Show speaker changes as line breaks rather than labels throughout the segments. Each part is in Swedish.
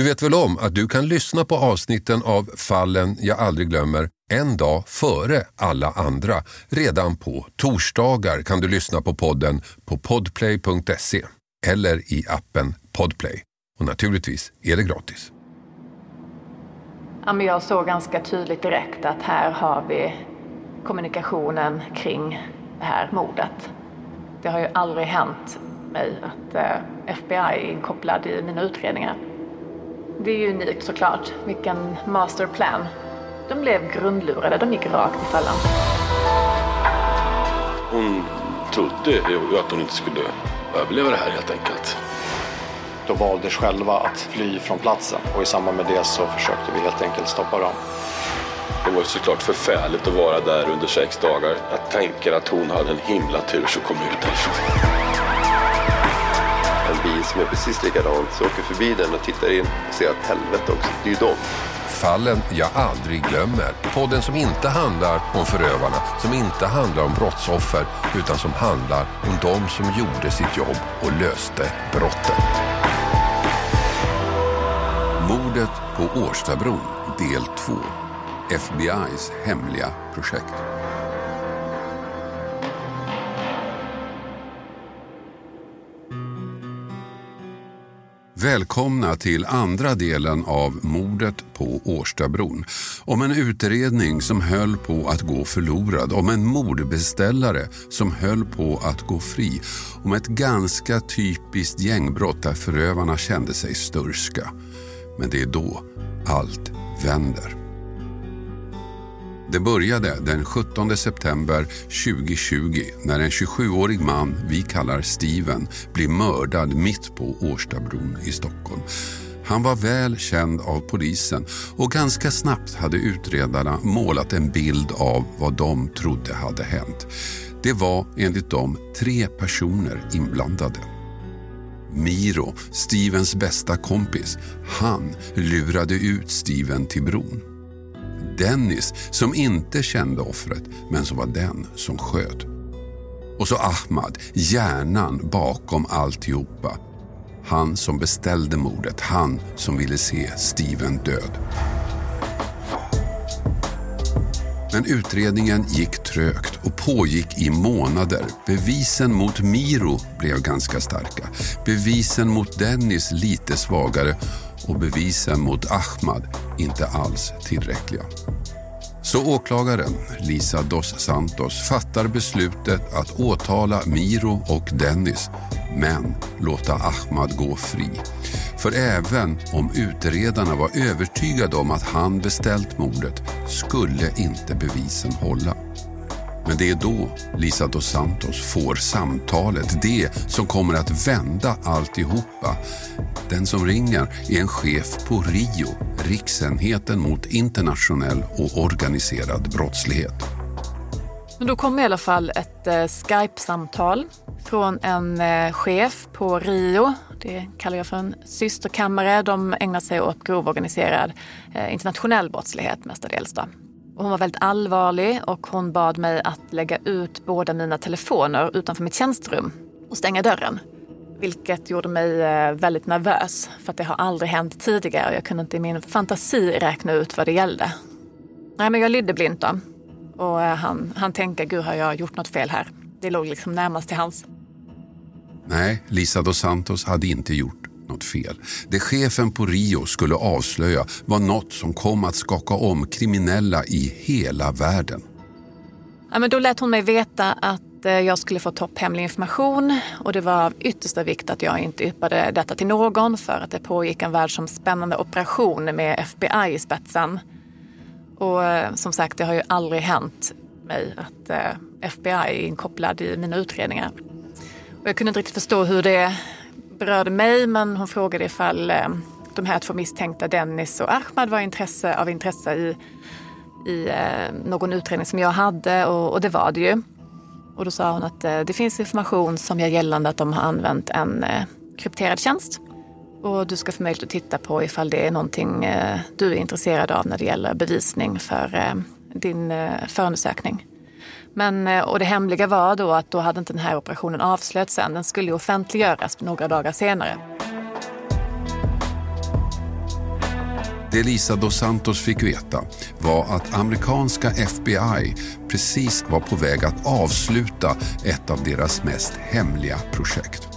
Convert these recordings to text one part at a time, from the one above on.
Du vet väl om att du kan lyssna på avsnitten av Fallen jag aldrig glömmer en dag före alla andra. Redan på torsdagar kan du lyssna på podden på podplay.se eller i appen Podplay. Och naturligtvis är det gratis.
Ja, men jag såg ganska tydligt direkt att här har vi kommunikationen kring det här mordet. Det har ju aldrig hänt mig att eh, FBI är inkopplad i mina utredningar. Det är ju unikt såklart. Vilken masterplan. De blev grundlurade, de gick rakt i fällan.
Hon trodde ju att hon inte skulle överleva det här helt enkelt.
De valde själva att fly från platsen och i samband med det så försökte vi helt enkelt stoppa dem.
Det var ju såklart förfärligt att vara där under sex dagar. Jag tänker att hon hade en himla tur som kom ut därifrån.
Som är precis likadant så åker förbi den och tittar in och ser att helvete också, det är ju dem.
Fallen jag aldrig glömmer. Podden som inte handlar om förövarna, som inte handlar om brottsoffer, utan som handlar om de som gjorde sitt jobb och löste brotten. Mordet på Årstabron, del 2. FBI's hemliga projekt. Välkomna till andra delen av mordet på Årstabron. Om en utredning som höll på att gå förlorad, om en mordbeställare som höll på att gå fri, om ett ganska typiskt gängbrott där förövarna kände sig sturska. Men det är då allt vänder. Det började den 17 september 2020 när en 27-årig man vi kallar Steven blir mördad mitt på Årstabron i Stockholm. Han var väl känd av polisen och ganska snabbt hade utredarna målat en bild av vad de trodde hade hänt. Det var enligt dem tre personer inblandade. Miro, Stevens bästa kompis, han lurade ut Steven till bron. Dennis som inte kände offret men som var den som sköt. Och så Ahmad, hjärnan bakom alltihopa. Han som beställde mordet, han som ville se Steven död. Men utredningen gick trögt och pågick i månader. Bevisen mot Miro blev ganska starka. Bevisen mot Dennis lite svagare och bevisen mot Ahmad inte alls tillräckliga. Så åklagaren Lisa dos Santos fattar beslutet att åtala Miro och Dennis men låta Ahmad gå fri. För även om utredarna var övertygade om att han beställt mordet skulle inte bevisen hålla. Men det är då Lisa dos Santos får samtalet, det som kommer att vända alltihopa. Den som ringer är en chef på RIO, Riksenheten mot internationell och organiserad brottslighet.
Men då kom i alla fall ett eh, Skype-samtal från en eh, chef på RIO. Det kallar jag för en systerkammare. De ägnar sig åt grovorganiserad eh, internationell brottslighet mestadels. Då. Och hon var väldigt allvarlig och hon bad mig att lägga ut båda mina telefoner utanför mitt tjänsterum och stänga dörren. Vilket gjorde mig eh, väldigt nervös för att det har aldrig hänt tidigare och jag kunde inte i min fantasi räkna ut vad det gällde. Nej, men jag lydde blint då. Och eh, han, han tänkte, gud har jag gjort något fel här? Det låg liksom närmast till hans.
Nej, Lisa dos Santos hade inte gjort något fel. Det chefen på Rio skulle avslöja var något som kom att skaka om kriminella i hela världen.
Ja, men då lät hon mig veta att eh, jag skulle få topphemlig information och det var av yttersta vikt att jag inte yppade detta till någon för att det pågick en världsomspännande operation med FBI i spetsen. Och eh, som sagt, det har ju aldrig hänt mig att eh, FBI är inkopplad i mina utredningar. Och jag kunde inte riktigt förstå hur det berörde mig men hon frågade ifall eh, de här två misstänkta Dennis och Ahmad var intresse, av intresse i i eh, någon utredning som jag hade och, och, det var det ju. Och då sa hon att eh, det finns information som gör gällande att de har använt en krypterad tjänst. Och du ska få möjlighet att titta på ifall det är någonting du är intresserad av när det gäller bevisning för din förundersökning. Men, eh, och det hemliga var då att då hade inte den här operationen avslöjats än. Den skulle offentliggöras några dagar senare.
Det Lisa dos Santos fick veta var att amerikanska FBI precis var på väg att avsluta ett av deras mest hemliga projekt.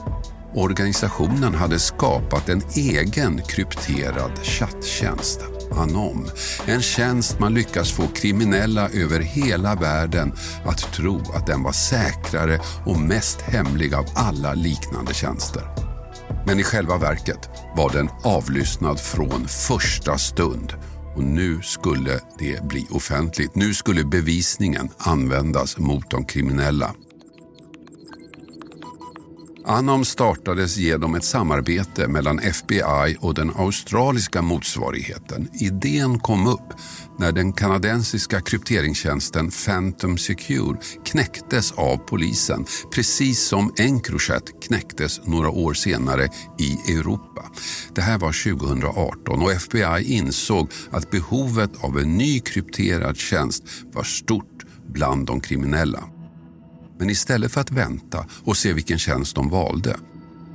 Organisationen hade skapat en egen krypterad chatttjänst, Anom. En tjänst man lyckas få kriminella över hela världen att tro att den var säkrare och mest hemlig av alla liknande tjänster. Men i själva verket var den avlyssnad från första stund. Och nu skulle det bli offentligt. Nu skulle bevisningen användas mot de kriminella. Anom startades genom ett samarbete mellan FBI och den australiska motsvarigheten. Idén kom upp när den kanadensiska krypteringstjänsten Phantom Secure knäcktes av polisen precis som Encrochat knäcktes några år senare i Europa. Det här var 2018 och FBI insåg att behovet av en ny krypterad tjänst var stort bland de kriminella. Men istället för att vänta och se vilken tjänst de valde,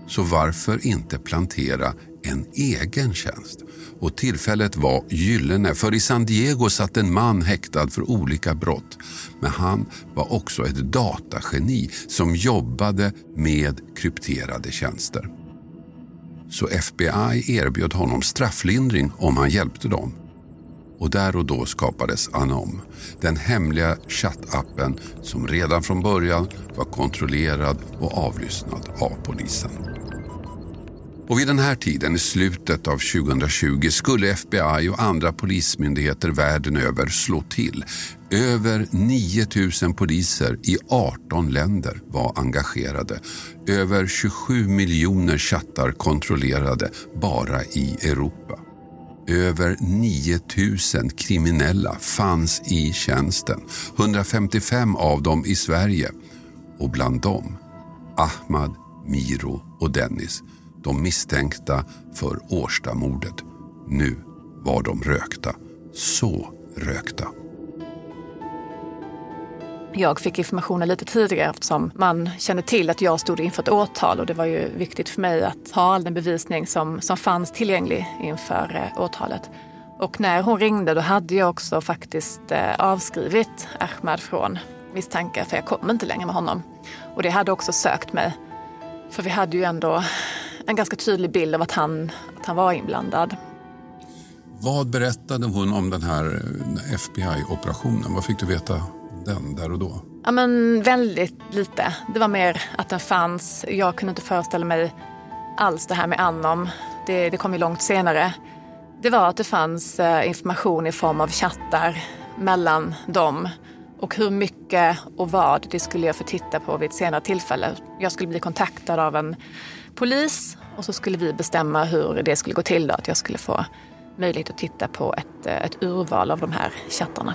så varför inte plantera en egen tjänst? Och tillfället var gyllene, för i San Diego satt en man häktad för olika brott. Men han var också ett datageni som jobbade med krypterade tjänster. Så FBI erbjöd honom strafflindring om han hjälpte dem. Och där och då skapades Anom, den hemliga chattappen som redan från början var kontrollerad och avlyssnad av polisen. Och vid den här tiden, i slutet av 2020, skulle FBI och andra polismyndigheter världen över slå till. Över 9 000 poliser i 18 länder var engagerade. Över 27 miljoner chattar kontrollerade bara i Europa. Över 9 000 kriminella fanns i tjänsten. 155 av dem i Sverige. Och bland dem Ahmad, Miro och Dennis. De misstänkta för Årstamordet. Nu var de rökta. Så rökta.
Jag fick informationen lite tidigare eftersom man kände till att jag stod inför ett åtal och det var ju viktigt för mig att ha all den bevisning som, som fanns tillgänglig inför eh, åtalet. Och när hon ringde då hade jag också faktiskt eh, avskrivit Ahmad från misstankar för jag kom inte längre med honom. Och det hade också sökt mig. För vi hade ju ändå en ganska tydlig bild av att han, att han var inblandad.
Vad berättade hon om den här eh, FBI-operationen? Vad fick du veta den där och då?
Ja, men väldigt lite. Det var mer att den fanns. Jag kunde inte föreställa mig alls det här med Anom. Det, det kom ju långt senare. Det var att det fanns eh, information i form av chattar mellan dem. Och hur mycket och vad, det skulle jag få titta på vid ett senare tillfälle. Jag skulle bli kontaktad av en polis och så skulle vi bestämma hur det skulle gå till. Då, att jag skulle få möjlighet att titta på ett, eh, ett urval av de här chattarna.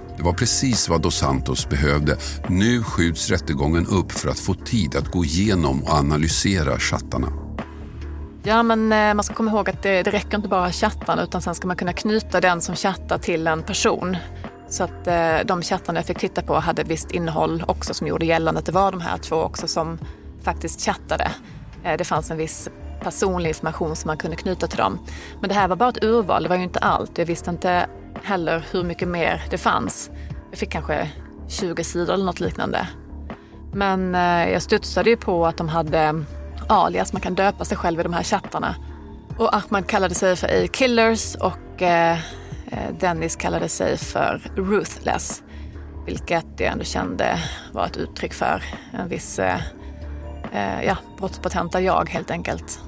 Det var precis vad Dos Santos behövde. Nu skjuts rättegången upp för att få tid att gå igenom och analysera chattarna.
Ja, men eh, man ska komma ihåg att det, det räcker inte bara chattarna utan sen ska man kunna knyta den som chattar till en person. Så att eh, de chattarna jag fick titta på hade visst innehåll också som gjorde gällande att det var de här två också som faktiskt chattade. Eh, det fanns en viss personlig information som man kunde knyta till dem. Men det här var bara ett urval, det var ju inte allt. Jag visste inte heller hur mycket mer det fanns. Jag fick kanske 20 sidor eller något liknande. Men eh, jag studsade ju på att de hade alias, man kan döpa sig själv i de här chattarna. Och Ahmad kallade sig för A-Killers och eh, eh Dennis kallade sig för Ruthless. Vilket jag ändå kände var ett uttryck för en viss eh, eh ja, brottspotenta jag helt enkelt.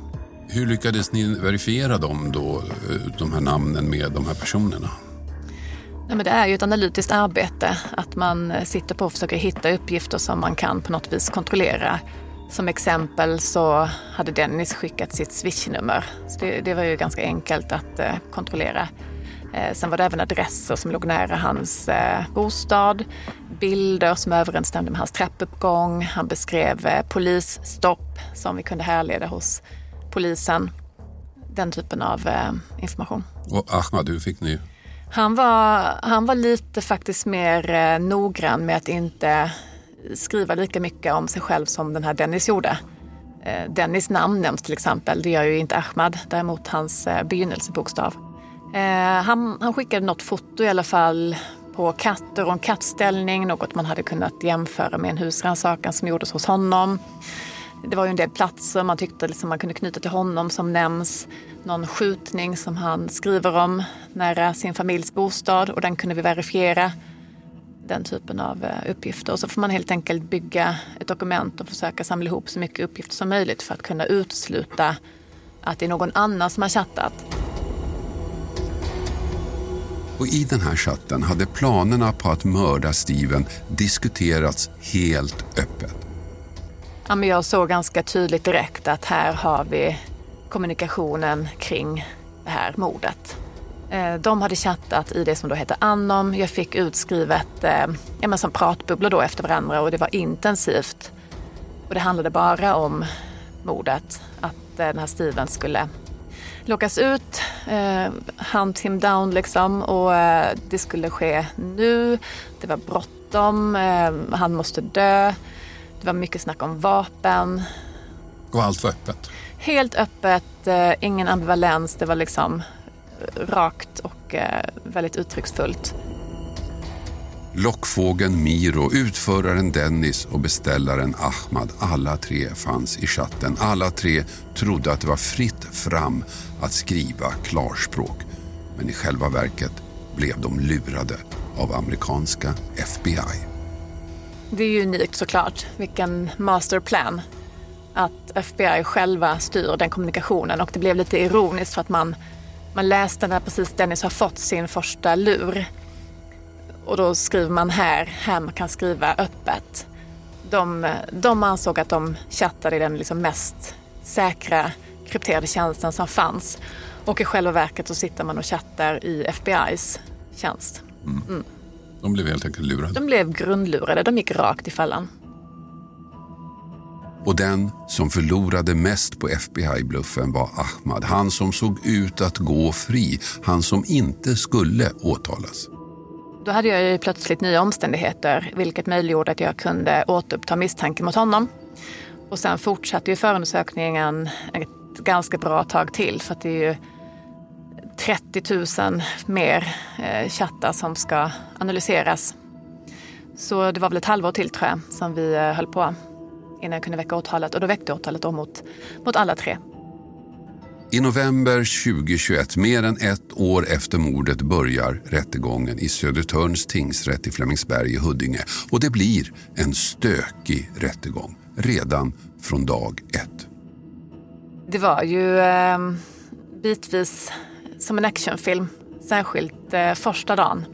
Hur lyckades ni verifiera dem då, eh, de här namnen med de här personerna?
Nej, men det är ju ett analytiskt arbete, att man eh, sitter på och försöker hitta uppgifter som man kan på något vis kontrollera. Som exempel så hade Dennis skickat sitt swishnummer. Så det, det var ju ganska enkelt att eh, kontrollera. Eh, sen var det även adresser som låg nära hans eh, bostad, bilder som överensstämde med hans trappuppgång. Han beskrev eh, polisstopp som vi kunde härleda hos polisen. Den typen av eh, information.
Och Ahmad, hur fick ni?
Han var, han var lite faktiskt mer eh, noggrann med att inte skriva lika mycket om sig själv som den här Dennis gjorde. Eh, Dennis namn nämns till exempel, det gör ju inte Ahmad, däremot hans begynnelsebokstav. Han, han skickade något foto i alla fall på katter och en kattställning, något man hade kunnat jämföra med en husrannsakan som gjordes hos honom. Det var ju en del platser man tyckte liksom man kunde knyta till honom som nämns. Någon skjutning som han skriver om nära sin familjs bostad och den kunde vi verifiera. Den typen av eh, uppgifter. Och så får man helt enkelt bygga ett dokument och försöka samla ihop så mycket uppgifter som möjligt för att kunna utesluta att det är någon annan som har chattat.
Och i den här chatten hade planerna på att mörda Steven diskuterats helt öppet.
Ja, men jag såg ganska tydligt direkt att här har vi kommunikationen kring det här mordet. Eh, de hade chattat i det som då hette Anom. Jag fick utskrivet eh, ja, men som pratbubblor då efter varandra och det var intensivt. Och det handlade bara om mordet. Att eh, den här Steven skulle lockas ut, eh, hunt him down liksom och eh, det skulle ske nu. Det var bråttom, eh, han måste dö. Det var mycket snack om vapen.
Och allt var öppet?
Helt öppet, eh, ingen ambivalens. Det var liksom rakt och eh, väldigt uttrycksfullt.
Lockfågeln Miro, utföraren Dennis och beställaren Ahmad. Alla tre fanns i chatten. Alla tre trodde att det var fritt fram att skriva klarspråk. Men i själva verket blev de lurade av amerikanska FBI.
Det är ju unikt såklart. Vilken masterplan. Att FBI själva styr den kommunikationen och det blev lite ironiskt för att man, man läste när precis Dennis har fått sin första lur. Och då skriver man här, här man kan skriva öppet. De, de ansåg att de chattade i den liksom mest säkra krypterade tjänsten som fanns. Och i själva verket så sitter man och chattar i FBI's tjänst.
Mm. De blev helt enkelt lurade.
De blev grundlurade, de gick rakt i fällan.
Och den som förlorade mest på FBI-bluffen var Ahmad. Han som såg ut att gå fri. Han som inte skulle åtalas.
Då hade jag ju plötsligt nya omständigheter vilket möjliggjorde att jag kunde återuppta misstanke mot honom. Och sen fortsatte ju förundersökningen ett ganska bra tag till för att det är ju 30 000 mer eh, chattar som ska analyseras. Så det var väl ett halvår till tror jag som vi eh, höll på innan jag kunde väcka åtalet och då väckte åtalet då mot, mot alla tre.
I november 2021, mer än ett år efter mordet, börjar rättegången i Södertörns tingsrätt i Flemingsberg i Huddinge. Och det blir en stökig rättegång redan från dag ett.
Det var ju eh, bitvis som en actionfilm, särskilt eh, första dagen.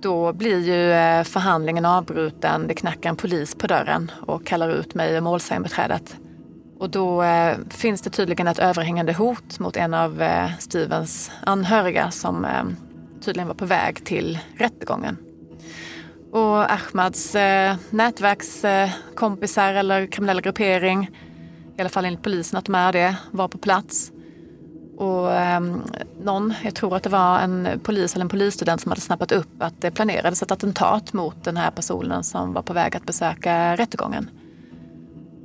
Då blir ju eh, förhandlingen avbruten. Det knackar en polis på dörren och kallar ut mig och målsägandebiträdet. Och då eh, finns det tydligen ett överhängande hot mot en av eh, Stevens anhöriga som eh, tydligen var på väg till rättegången. Och Ahmads eh, nätverkskompisar eh, eller kriminella gruppering, i alla fall enligt polisen att de är det, var på plats. Och eh, någon, jag tror att det var en polis eller en polisstudent som hade snappat upp att det planerades ett attentat mot den här personen som var på väg att besöka rättegången.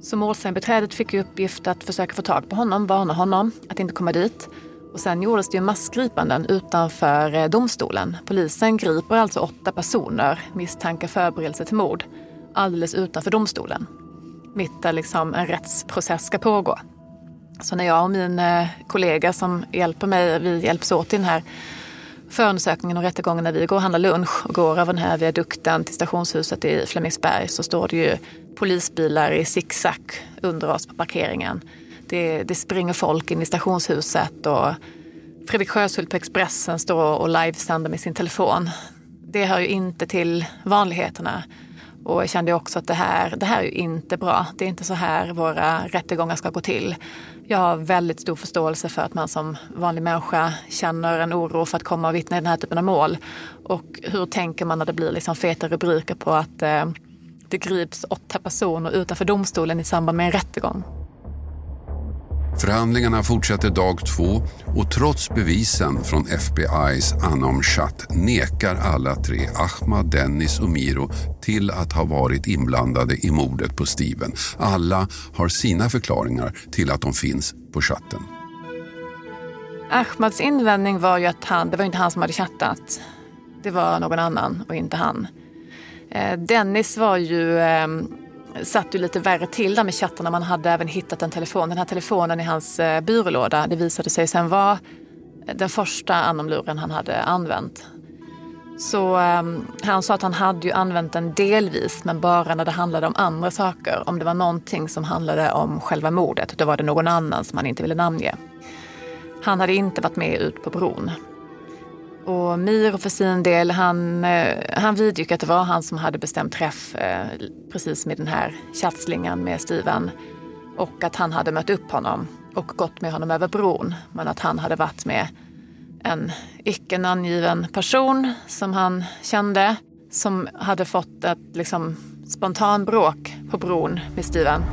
Så målsägandebiträdet fick i uppgift att försöka få tag på honom, varna honom att inte komma dit. Och sen gjordes det ju massgripanden utanför eh, domstolen. Polisen griper alltså åtta personer misstanke förberedelse till mord alldeles utanför domstolen. Mitt där liksom en rättsprocess ska pågå. Så när jag och min eh, kollega som hjälper mig, vi hjälps åt i den här förundersökningen och rättegången när vi går och handlar lunch och går över den här viadukten till stationshuset i Flemingsberg så står det ju polisbilar i zigzag under oss på parkeringen. Det, det springer folk in i stationshuset och Fredrik Sjöshult på Expressen står och livesänder med sin telefon. Det hör ju inte till vanligheterna. Och jag kände också att det här, det här är ju inte bra. Det är inte så här våra rättegångar ska gå till. Jag har väldigt stor förståelse för att man som vanlig människa känner en oro för att komma och vittna i den här typen av mål. Och hur tänker man när det blir liksom feta rubriker på att eh, det grips åtta personer utanför domstolen i samband med en rättegång?
Förhandlingarna fortsätter dag två och trots bevisen från FBI's Anom Chat nekar alla tre, Ahmad, Dennis och Miro, till att ha varit inblandade i mordet på Steven. Alla har sina förklaringar till att de finns på chatten.
Ahmads invändning var ju att han, det var inte han som hade chattat. Det var någon annan och inte han. Eh, Dennis var ju ehm, satt ju lite värre till där med chattarna. Man hade även hittat en telefon. Den här telefonen i hans eh, byrålåda, det visade sig sen vara eh, den första anomluren han hade använt. Så um, han sa att han hade ju använt den delvis men bara när det handlade om andra saker. Om det var någonting som handlade om själva mordet, då var det någon annan som han inte ville namnge. Han hade inte varit med ut på bron. Och Miro för sin del, han, eh, han vidgick att det var han som hade bestämt träff eh, precis med den här tjafslingan med Steven. Och att han hade mött upp honom och gått med honom över bron. Men att han hade varit med en icke namngiven person som han kände. Som hade fått ett liksom, spontanbråk på bron med Steven.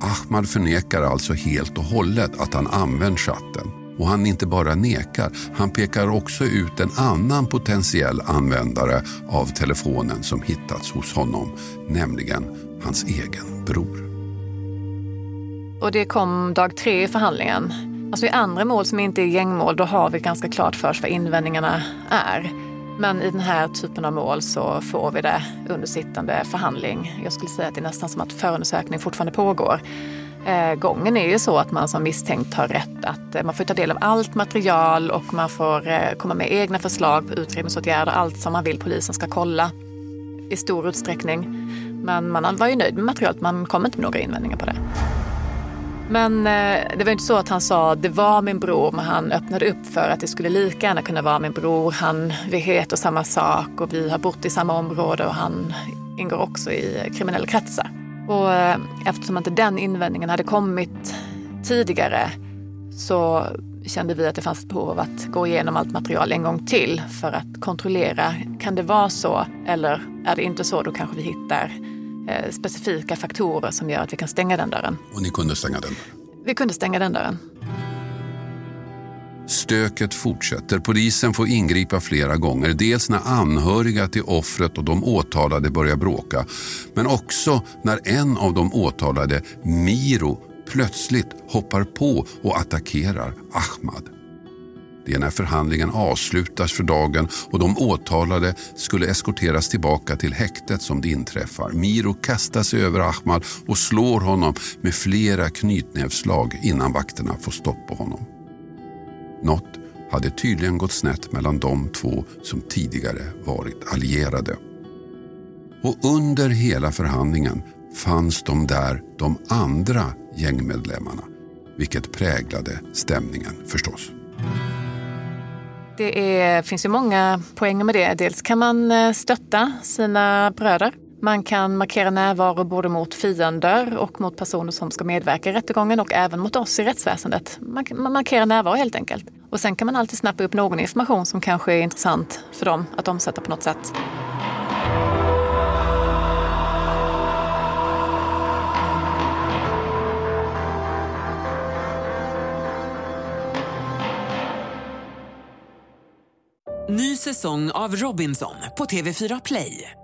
Ahmad förnekar alltså helt och hållet att han använt chatten. Och han inte bara nekar, han pekar också ut en annan potentiell användare av telefonen som hittats hos honom, nämligen hans egen bror.
Och det kom dag tre i förhandlingen. Alltså i andra mål som inte är gängmål, då har vi ganska klart för oss vad invändningarna är. Men i den här typen av mål så får vi det under sittande förhandling. Jag skulle säga att det är nästan som att förundersökning fortfarande pågår. Eh, gången är ju så att man som misstänkt har rätt att eh, man får ta del av allt material och man får eh, komma med egna förslag på utredningsåtgärder, allt som man vill polisen ska kolla i stor utsträckning. Men man var ju nöjd med materialet, man kom inte med några invändningar på det. Men det var inte så att han sa det var min bror, men han öppnade upp för att det skulle lika gärna kunna vara min bror. Han, vi heter samma sak och vi har bott i samma område och han ingår också i kriminella kretsar. Och eh, eftersom inte den invändningen hade kommit tidigare så kände vi att det fanns ett behov av att gå igenom allt material en gång till för att kontrollera, kan det vara så eller är det inte så, då kanske vi hittar eh, specifika faktorer som gör att vi kan stänga den dörren.
Och ni kunde stänga den?
Vi kunde stänga den dörren.
Stöket fortsätter. Polisen får ingripa flera gånger. Dels när anhöriga till offret och de åtalade börjar bråka. Men också när en av de åtalade, Miro, plötsligt hoppar på och attackerar Ahmad. Det är när förhandlingen avslutas för dagen och de åtalade skulle eskorteras tillbaka till häktet som det inträffar. Miro kastar sig över Ahmad och slår honom med flera knytnävsslag innan vakterna får stopp på honom. Något hade tydligen gått snett mellan de två som tidigare varit allierade. Och under hela förhandlingen fanns de där, de andra gängmedlemmarna. Vilket präglade stämningen förstås.
Det är, finns ju många poänger med det. Dels kan man eh, stötta sina bröder man kan markera närvaro både mot fiender och mot personer som ska medverka i rättegången och även mot oss i rättsväsendet. Man, man markerar närvaro helt enkelt. Och sen kan man alltid snappa upp någon information som kanske är intressant för dem att omsätta på något sätt.
Ny säsong av Robinson på TV4 Play.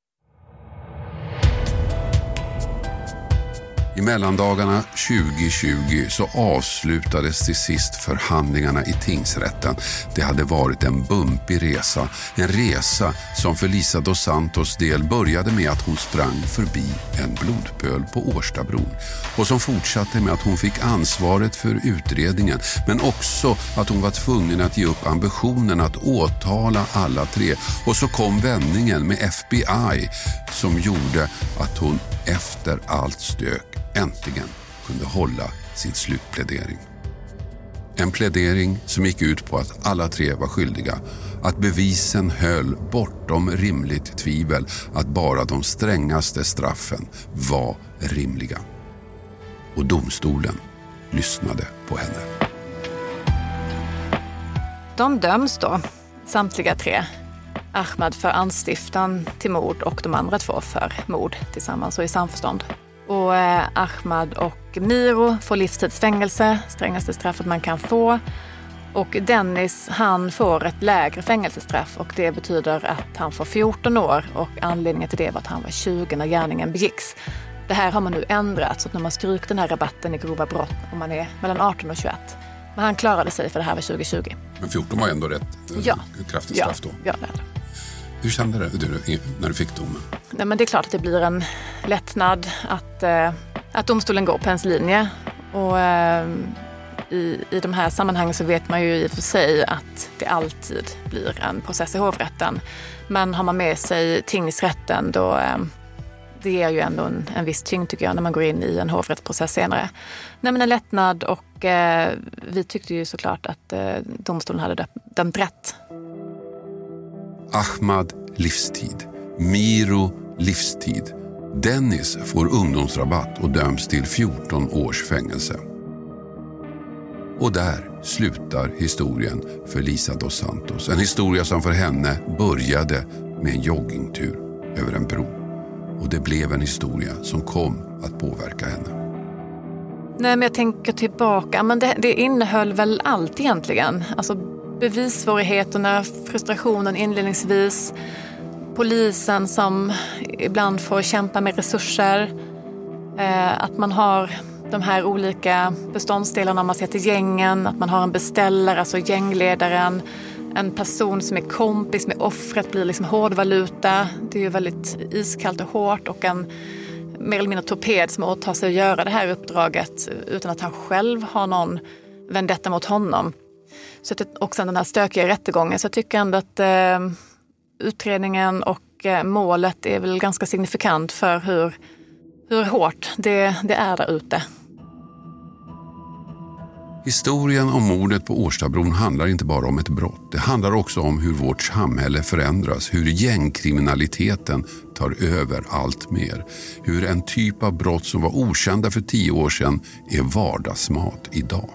I mellandagarna 2020 så avslutades till sist förhandlingarna i tingsrätten. Det hade varit en bumpig resa. En resa som för Lisa dos Santos del började med att hon sprang förbi en blodpöl på Årstabron. Och som fortsatte med att hon fick ansvaret för utredningen. Men också att hon var tvungen att ge upp ambitionen att åtala alla tre. Och så kom vändningen med FBI som gjorde att hon efter allt stök äntligen kunde hålla sin slutplädering. En plädering som gick ut på att alla tre var skyldiga, att bevisen höll bortom rimligt tvivel, att bara de strängaste straffen var rimliga. Och domstolen lyssnade på henne.
De döms då, samtliga tre. Ahmad för anstiftan till mord och de andra två för mord tillsammans och i samförstånd. Och eh, Ahmad och Miro får livstidsfängelse, strängaste straffet man kan få. Och Dennis han får ett lägre fängelsestraff och det betyder att han får 14 år och anledningen till det var att han var 20 när gärningen begicks. Det här har man nu ändrat så att har man strykt den här rabatten i grova brott om man är mellan 18 och 21. Men han klarade sig för det här var 2020.
Men 14 var ändå rätt eh,
Ja.
kraftigt
Ja,
straff då.
ja, det är det.
Hur kände du när du fick domen?
Nej, men det är klart att det blir en lättnad att, eh, att domstolen går på ens linje. Och, eh, i, I de här sammanhangen så vet man ju i och för sig att det alltid blir en process i hovrätten. Men har man med sig tingsrätten då eh, det ger ju ändå en, en viss tyngd tycker jag när man går in i en hovrättsprocess senare. Nej, men en lättnad och eh, vi tyckte ju såklart att eh, domstolen hade dömt rätt.
Ahmad livstid. Miro livstid. Dennis får ungdomsrabatt och döms till 14 års fängelse. Och där slutar historien för Lisa dos Santos. En historia som för henne började med en joggingtur över en bro. Och det blev en historia som kom att påverka henne.
Nej, men jag tänker tillbaka. Men det, det innehöll väl allt egentligen. Alltså bevissvårigheterna, frustrationen inledningsvis, polisen som ibland får kämpa med resurser. Eh, att man har de här olika beståndsdelarna om man ser till gängen, att man har en beställare, alltså gängledaren, en person som är kompis med offret blir liksom hårdvaluta. Det är ju väldigt iskallt och hårt och en mer eller mindre torped som åtar sig att göra det här uppdraget utan att han själv har någon vendetta mot honom. Så att, och sen den här stökiga rättegången. Så jag tycker ändå att eh, utredningen och eh, målet är väl ganska signifikant för hur, hur hårt det, det är där ute.
Historien om mordet på Årstabron handlar inte bara om ett brott. Det handlar också om hur vårt samhälle förändras, hur gängkriminaliteten tar över allt mer. Hur en typ av brott som var okända för tio år sedan är vardagsmat idag.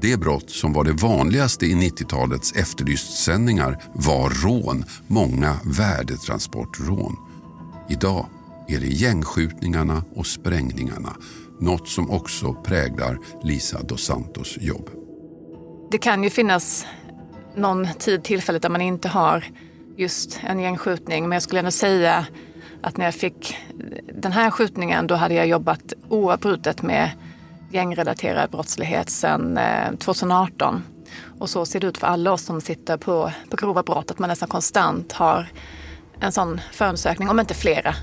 Det brott som var det vanligaste i 90-talets efterlystsändningar var rån, många värdetransportrån. Idag är det gängskjutningarna och sprängningarna. Något som också präglar Lisa dos Santos jobb.
Det kan ju finnas någon tid, tillfället där man inte har just en gängskjutning. Men jag skulle ändå säga att när jag fick den här skjutningen då hade jag jobbat oavbrutet med gängrelaterad brottslighet sedan eh, 2018. Och så ser det ut för alla oss som sitter på, på grova brott, att man nästan konstant har en sån förundersökning, om inte flera.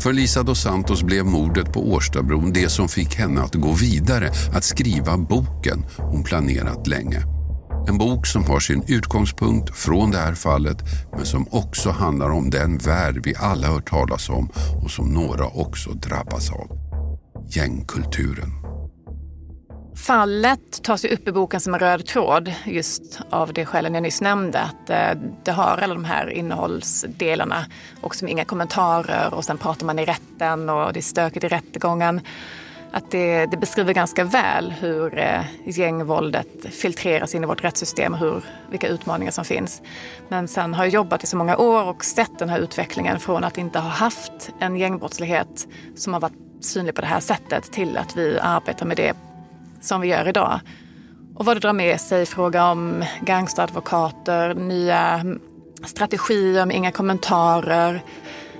För Lisa dos Santos blev mordet på Årstabron det som fick henne att gå vidare, att skriva boken hon planerat länge. En bok som har sin utgångspunkt från det här fallet men som också handlar om den värld vi alla hört talas om och som några också drabbas av. Gängkulturen.
Fallet tas ju upp i boken som en röd tråd just av det skälen jag nyss nämnde. Att eh, det har alla de här innehållsdelarna och som inga kommentarer och sen pratar man i rätten och det är stökigt i rättegången. Att det, det beskriver ganska väl hur eh, gängvåldet filtreras in i vårt rättssystem och hur, vilka utmaningar som finns. Men sen har jag jobbat i så många år och sett den här utvecklingen från att inte ha haft en gängbrottslighet som har varit synlig på det här sättet till att vi arbetar med det som vi gör idag. Och vad det drar med sig i fråga om gangsteradvokater, nya strategier med inga kommentarer.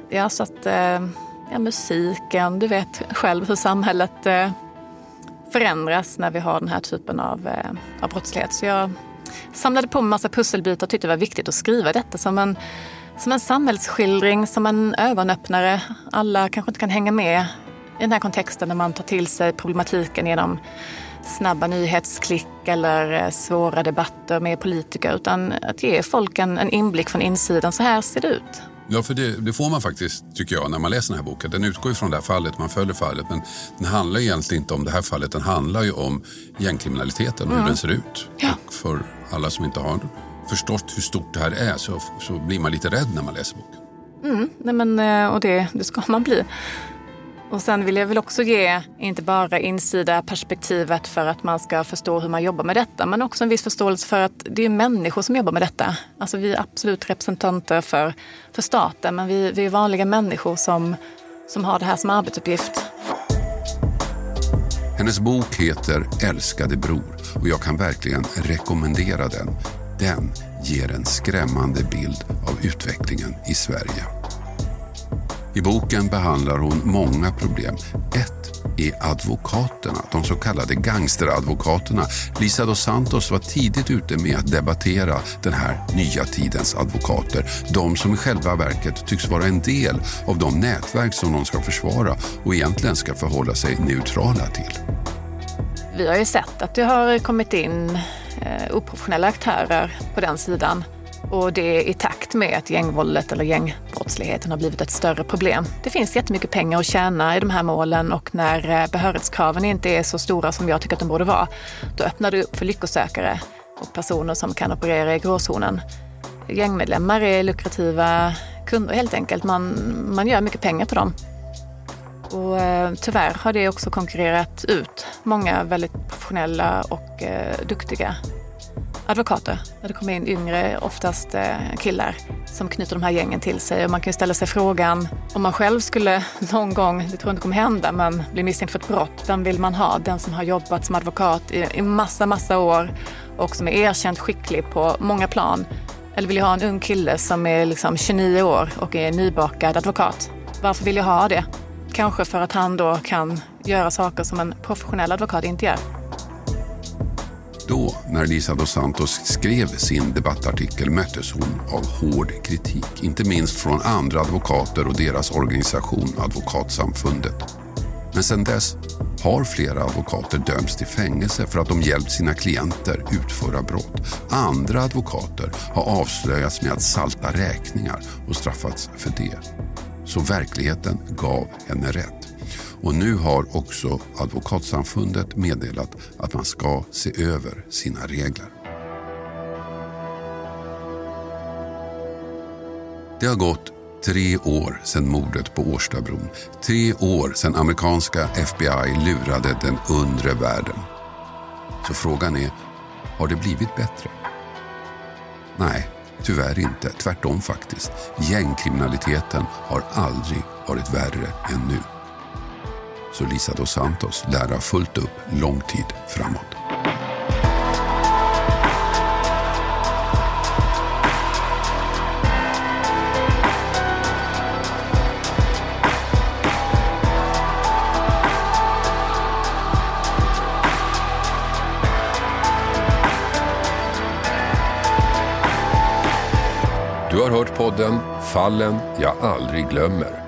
Ja, så att, eh, ja, musiken, du vet själv hur samhället eh, förändras när vi har den här typen av, eh, av brottslighet. Så jag samlade på mig massa pusselbitar och tyckte det var viktigt att skriva detta som en, som en samhällsskildring, som en ögonöppnare. Alla kanske inte kan hänga med i den här kontexten när man tar till sig problematiken genom snabba nyhetsklick eller eh, svåra debatter med politiker utan att ge folk en, en inblick från insidan. Så här ser det ut.
Ja, för det, det, får man faktiskt, tycker jag, när man läser den här boken. Den utgår ju från det här fallet, man följer fallet. Men den handlar egentligen inte om det här fallet. Den handlar ju om gängkriminaliteten och mm. hur den ser ut. Ja. Och för alla som inte har förstått hur stort det här är så, så blir man lite rädd när man läser boken.
Mm, nej men, eh, och det, det ska man bli. Och sen vill jag väl också ge inte bara insida perspektivet för att man ska förstå hur man jobbar med detta, men också en viss förståelse för att det är människor som jobbar med detta. Alltså vi är absolut representanter för, för staten, men vi, vi är vanliga människor som, som har det här som arbetsuppgift.
Hennes bok heter Älskade bror och jag kan verkligen rekommendera den. Den ger en skrämmande bild av utvecklingen i Sverige. I boken behandlar hon många problem. Ett är advokaterna, de så kallade gangsteradvokaterna. Lisa dos Santos var tidigt ute med att debattera den här nya tidens advokater. De som i själva verket tycks vara en del av de nätverk som de ska försvara och egentligen ska förhålla sig neutrala till.
Vi har ju sett att det har kommit in eh, oprofessionella aktörer på den sidan och det är i takt med att gängvåldet eller gängbrottsligheten har blivit ett större problem. Det finns jättemycket pengar att tjäna i de här målen och när eh, behörighetskraven inte är så stora som jag tycker att de borde vara, då öppnar det upp för lyckosökare och personer som kan operera i gråzonen. Gängmedlemmar är lukrativa kunder helt enkelt. Man, man gör mycket pengar på dem. Och eh, tyvärr har det också konkurrerat ut många väldigt professionella och eh, duktiga advokater. När det kommer in yngre, oftast eh, killar, som knyter de här gängen till sig. Och man kan ju ställa sig frågan om man själv skulle någon gång, det tror jag inte kommer hända, men bli misstänkt för ett brott. Vem vill man ha? Den som har jobbat som advokat i, i massa, massa år och som är erkänt skicklig på många plan. Eller vill jag ha en ung kille som är liksom 29 år och är nybakad advokat? Varför vill jag ha det? Kanske för att han då kan göra saker som en professionell advokat inte gör.
Då, när Lisa dos Santos skrev sin debattartikel möttes hon av hård kritik. Inte minst från andra advokater och deras organisation Advokatsamfundet. Men sedan dess har flera advokater dömts till fängelse för att de hjälpt sina klienter utföra brott. Andra advokater har avslöjats med att salta räkningar och straffats för det. Så verkligheten gav henne rätt. Och nu har också Advokatsamfundet meddelat att man ska se över sina regler. Det har gått tre år sedan mordet på Årstabron. Tre år sedan amerikanska FBI lurade den undre världen. Så frågan är, har det blivit bättre? Nej, tyvärr inte. Tvärtom faktiskt. Gängkriminaliteten har aldrig varit värre än nu så Lisa dos Santos lär ha fullt upp lång tid framåt.
Du har hört podden Fallen jag aldrig glömmer